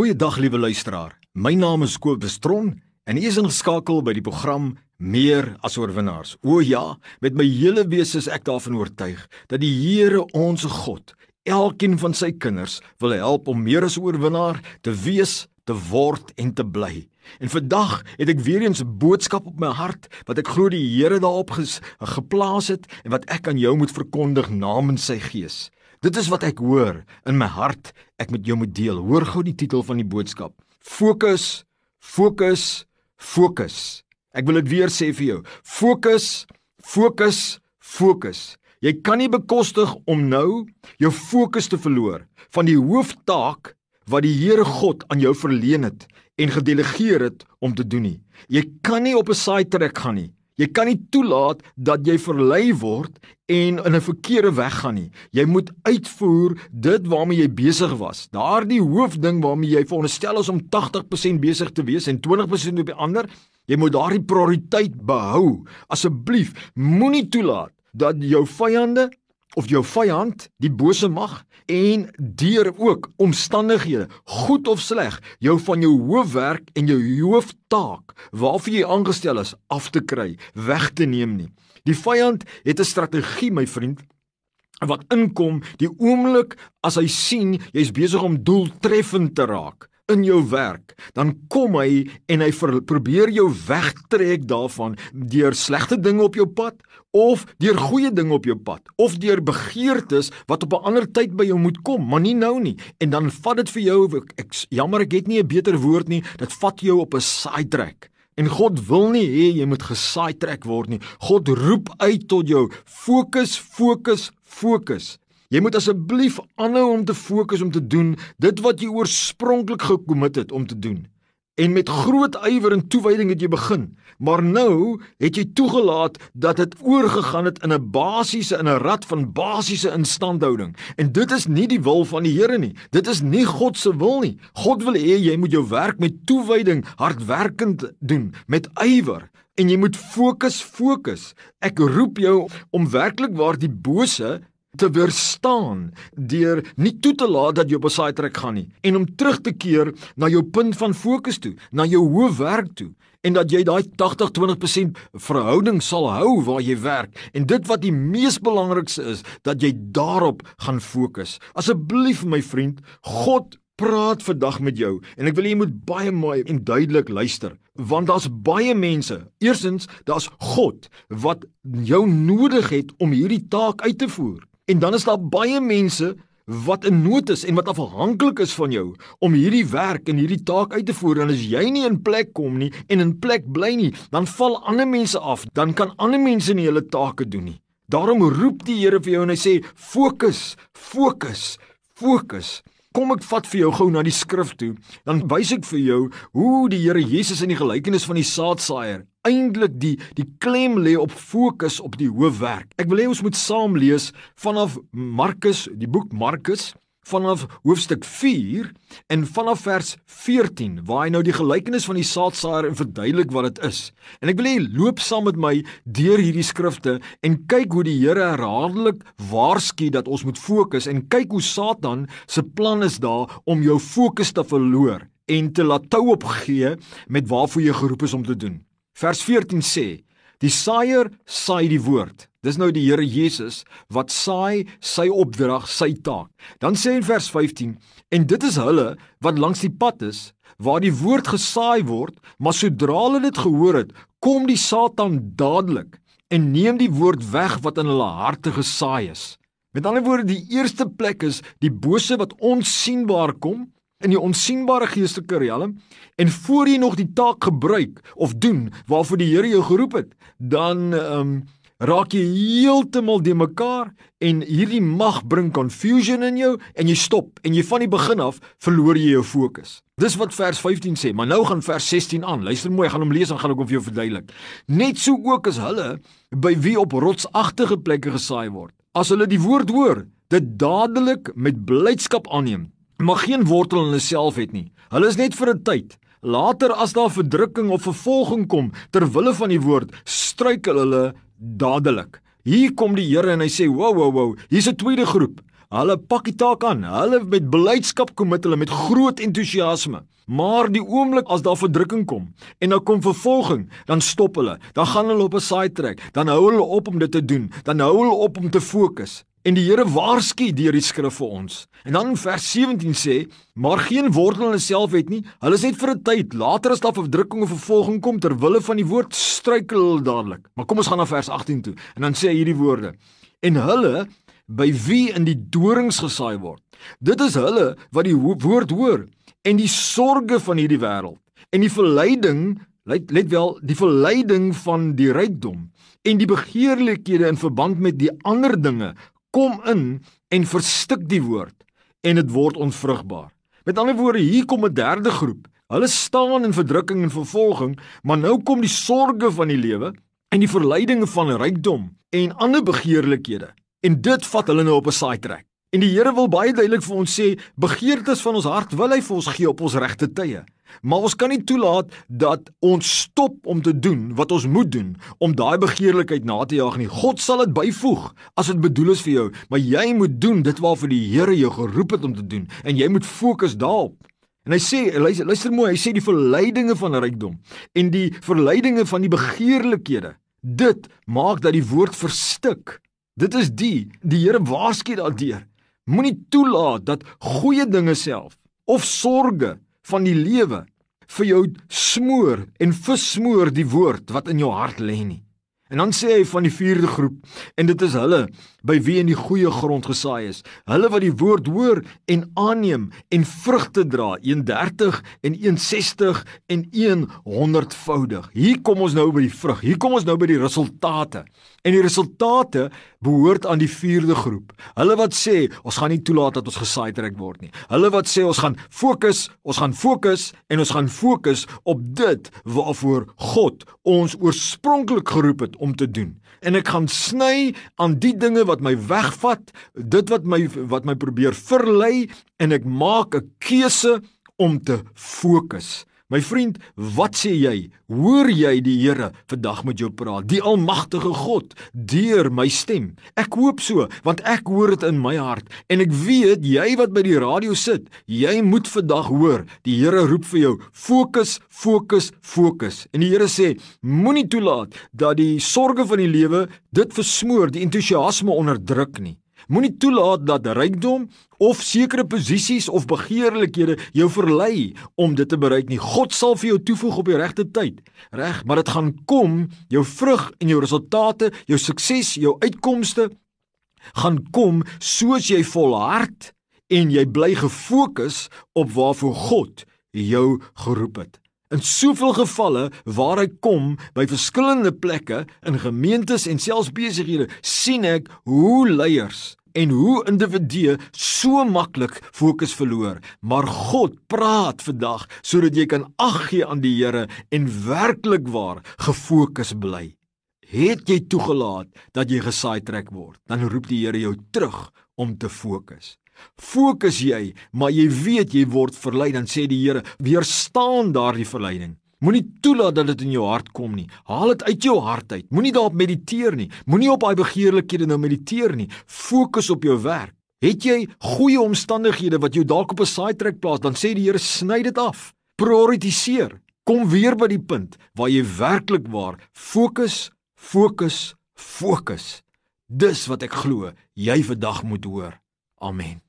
Goeiedag liewe luisteraar. My naam is Kobus Tron en ek is ingeskakel by die program Meer as oorwinnaars. O ja, met my hele wese is ek daarvan oortuig dat die Here ons God elkeen van sy kinders wil help om meer as oorwinnaar te wees, te word en te bly. En vandag het ek weer eens 'n boodskap op my hart wat ek glo die Here daarop ges, geplaas het en wat ek aan jou moet verkondig namens sy Gees. Dit is wat ek hoor in my hart. Ek met jou moet deel. Hoor gou die titel van die boodskap. Fokus, fokus, fokus. Ek wil dit weer sê vir jou. Fokus, fokus, fokus. Jy kan nie bekostig om nou jou fokus te verloor van die hooftaak wat die Here God aan jou verleen het en gedelegeer het om te doen nie. Jy kan nie op 'n side track gaan nie. Jy kan nie toelaat dat jy verlei word en in 'n verkeerde weg gaan nie. Jy moet uitvoer dit waarmee jy besig was. Daardie hoofding waarmee jy veronderstel is om 80% besig te wees en 20% op die ander, jy moet daardie prioriteit behou. Asseblief, moenie toelaat dat jou vyande of jou vyand, die bose mag en deur ook omstandighede, goed of sleg, jou van jou hoofwerk en jou hooftaak waarvoor jy aangestel is af te kry, weg te neem nie. Die vyand het 'n strategie, my vriend, wat inkom die oomblik as hy sien jy's besig om doeltreffend te raak in jou werk, dan kom hy en hy probeer jou wegtrek daarvan deur slegte dinge op jou pad of deur goeie dinge op jou pad of deur begeertes wat op 'n ander tyd by jou moet kom, maar nie nou nie. En dan vat dit vir jou ek, jammer ek het nie 'n beter woord nie, dit vat jou op 'n sidetrack. En God wil nie hê jy moet gesidetrack word nie. God roep uit tot jou: Fokus, fokus, fokus. Jy moet asseblief aanhou om te fokus om te doen dit wat jy oorspronklik gekommit het om te doen. En met groot ywer en toewyding het jy begin, maar nou het jy toegelaat dat dit oorgegaan het in 'n basiese in 'n rad van basiese instandhouding. En dit is nie die wil van die Here nie. Dit is nie God se wil nie. God wil hê jy moet jou werk met toewyding, hardwerkend doen, met ywer en jy moet fokus, fokus. Ek roep jou om werklik waar die bose te weerstaan deur nie toe te laat dat jy op 'n saai trek gaan nie en om terug te keer na jou punt van fokus toe, na jou hoofwerk toe en dat jy daai 80-20% verhouding sal hou waar jy werk en dit wat die mees belangrikste is dat jy daarop gaan fokus. Asseblief my vriend, God praat vandag met jou en ek wil jy moet baie mooi en duidelik luister want daar's baie mense. Eerstens, daar's God wat jou nodig het om hierdie taak uit te voer. En dan is daar baie mense wat in nood is en wat afhanklik is van jou om hierdie werk en hierdie taak uit te voer en as jy nie in plek kom nie en in plek bly nie, dan val ander mense af, dan kan ander mense nie hulle take doen nie. Daarom roep die Here vir jou en hy sê fokus, fokus, fokus. Kom ek vat vir jou gou na die skrif toe, dan wys ek vir jou hoe die Here Jesus in die gelykenis van die saadsaaier eintlik die die klem lê op fokus op die hoofwerk. Ek wil hê ons moet saam lees vanaf Markus, die boek Markus vanaf hoofstuk 4 en vanaf vers 14 waar hy nou die gelykenis van die saadsaaier verduidelik wat dit is. En ek wil hê loop saam met my deur hierdie skrifte en kyk hoe die Here herhaaldelik waarsku dat ons moet fokus en kyk hoe Satan se plan is daar om jou fokus te verloor en te laat tou opgee met waarvoor jy geroep is om te doen. Vers 14 sê: Die saaier saai die woord. Dis nou die Here Jesus wat saai sy opdrag, sy taak. Dan sê in vers 15: En dit is hulle wat langs die pad is waar die woord gesaai word, maar sodra hulle dit gehoor het, kom die Satan dadelik en neem die woord weg wat in hulle harte gesaai is. Met ander woorde, die eerste plek is die bose wat onsigbaar kom in die onsigbare geestelike riem en voor jy nog die taak gebruik of doen waarvoor die Here jou geroep het, dan ehm um, raak jy heeltemal de mekaar en hierdie mag bring confusion in jou en jy stop en jy van die begin af verloor jy jou fokus. Dis wat vers 15 sê, maar nou gaan vers 16 aan. Luister mooi, ek gaan hom lees en gaan ek hom vir jou verduidelik. Net so ook as hulle by wie op rotsagtige plekke gesaai word. As hulle die woord hoor, dit dadelik met blydskap aanneem maar geen wortel in hulle self het nie. Hulle is net vir 'n tyd. Later as daar verdrukking of vervolging kom ter wille van die woord, struikel hulle dadelik. Hier kom die Here en hy sê: "Wow, wow, wow, hier's 'n tweede groep. Hulle pak die taak aan. Hulle met beleidskap kom met hulle met groot entoesiasme. Maar die oomblik as daar verdrukking kom en dan kom vervolging, dan stop hulle. Dan gaan hulle op 'n side track. Dan hou hulle op om dit te doen. Dan hou hulle op om te fokus. En die Here waarsku deur die skrif vir ons. En dan in vers 17 sê: "Maar geen wortel in hulle self het nie. Hulle is net vir 'n tyd. Later as daar verdrukking of vervolging kom ter wille van die woord, struikel hulle dadelik." Maar kom ons gaan na vers 18 toe. En dan sê hy hierdie woorde: "En hulle by wie in die dorings gesaai word. Dit is hulle wat die woord hoor en die sorges van hierdie wêreld en die verleiding, let, let wel, die verleiding van die rykdom en die begeerlikhede in verband met die ander dinge kom in en verstik die woord en dit word onvrugbaar. Met ander woorde, hier kom 'n derde groep. Hulle staan in verdrukking en vervolging, maar nou kom die sorges van die lewe en die verleidinge van rykdom en ander begeerlikhede en dit vat hulle nou op 'n side track. En die Here wil baie duidelik vir ons sê, begeertes van ons hart wil hy vir ons gee op ons regte tye. Maar ons kan nie toelaat dat ons stop om te doen wat ons moet doen om daai begeerlikheid na te jaag nie. God sal dit byvoeg as dit bedoel is vir jou, maar jy moet doen dit waarvoor die Here jou geroep het om te doen en jy moet fokus daarop. En hy sê, luister, luister mooi, hy sê die verleidinge van rykdom en die verleidinge van die begeerlikhede, dit maak dat die woord verstik. Dit is die die Here waarsku daardeur. Moenie toelaat dat goeie dinge self of sorges van die lewe vir jou smoor en versmoor die woord wat in jou hart lê nie. En dan sê hy van die vierde groep en dit is hulle by wie in die goeie grond gesaai is. Hulle wat die woord hoor en aanneem en vrugte dra, 130 en 160 en 100voudig. Hier kom ons nou by die vrug. Hier kom ons nou by die resultate. En die resultate behoort aan die vierde groep. Hulle wat sê ons gaan nie toelaat dat ons gesaai trek word nie. Hulle wat sê ons gaan fokus, ons gaan fokus en ons gaan fokus op dit waarvoor God ons oorspronklik geroep het om te doen. En ek gaan sny aan die dinge wat my wegvat, dit wat my wat my probeer verlei en ek maak 'n keuse om te fokus. My vriend, wat sê jy? Hoor jy die Here vandag met jou praat? Die almagtige God deur my stem. Ek hoop so, want ek hoor dit in my hart en ek weet jy wat by die radio sit, jy moet vandag hoor. Die Here roep vir jou: Fokus, fokus, fokus. En die Here sê: Moenie toelaat dat die sorges van die lewe dit versmoor, die entoesiasme onderdruk nie. Moenie toelaat dat rykdom of sekere posisies of begeerlikhede jou verlei om dit te bereik nie. God sal vir jou toevoeg op die regte tyd. Reg, maar dit gaan kom, jou vrug en jou resultate, jou sukses, jou uitkomste gaan kom soos jy volhard en jy bly gefokus op waarvoor God jou geroep het. In soveel gevalle waar hy kom by verskillende plekke in gemeentes en selfs besighede, sien ek hoe leiers en hoe individue so maklik fokus verloor. Maar God praat vandag sodat jy kan ag gee aan die Here en werklik waar gefokus bly. Het jy toegelaat dat jy gesaai trek word, dan roep die Here jou terug om te fokus. Fokus jy, maar jy weet jy word verlei, dan sê die Here, weerstaan daardie verleiding. Moenie toelaat dat dit in jou hart kom nie. Haal dit uit jou hart uit. Moenie daarop mediteer nie. Moenie op daai begeerlikhede nou mediteer nie. Fokus op jou werk. Het jy goeie omstandighede wat jou dalk op 'n track plaas, dan sê die Here sny dit af. Prioritiseer. Kom weer by die punt waar jy werklik waar fokus, fokus, fokus. Dis wat ek glo jy vandag moet hoor. Amen.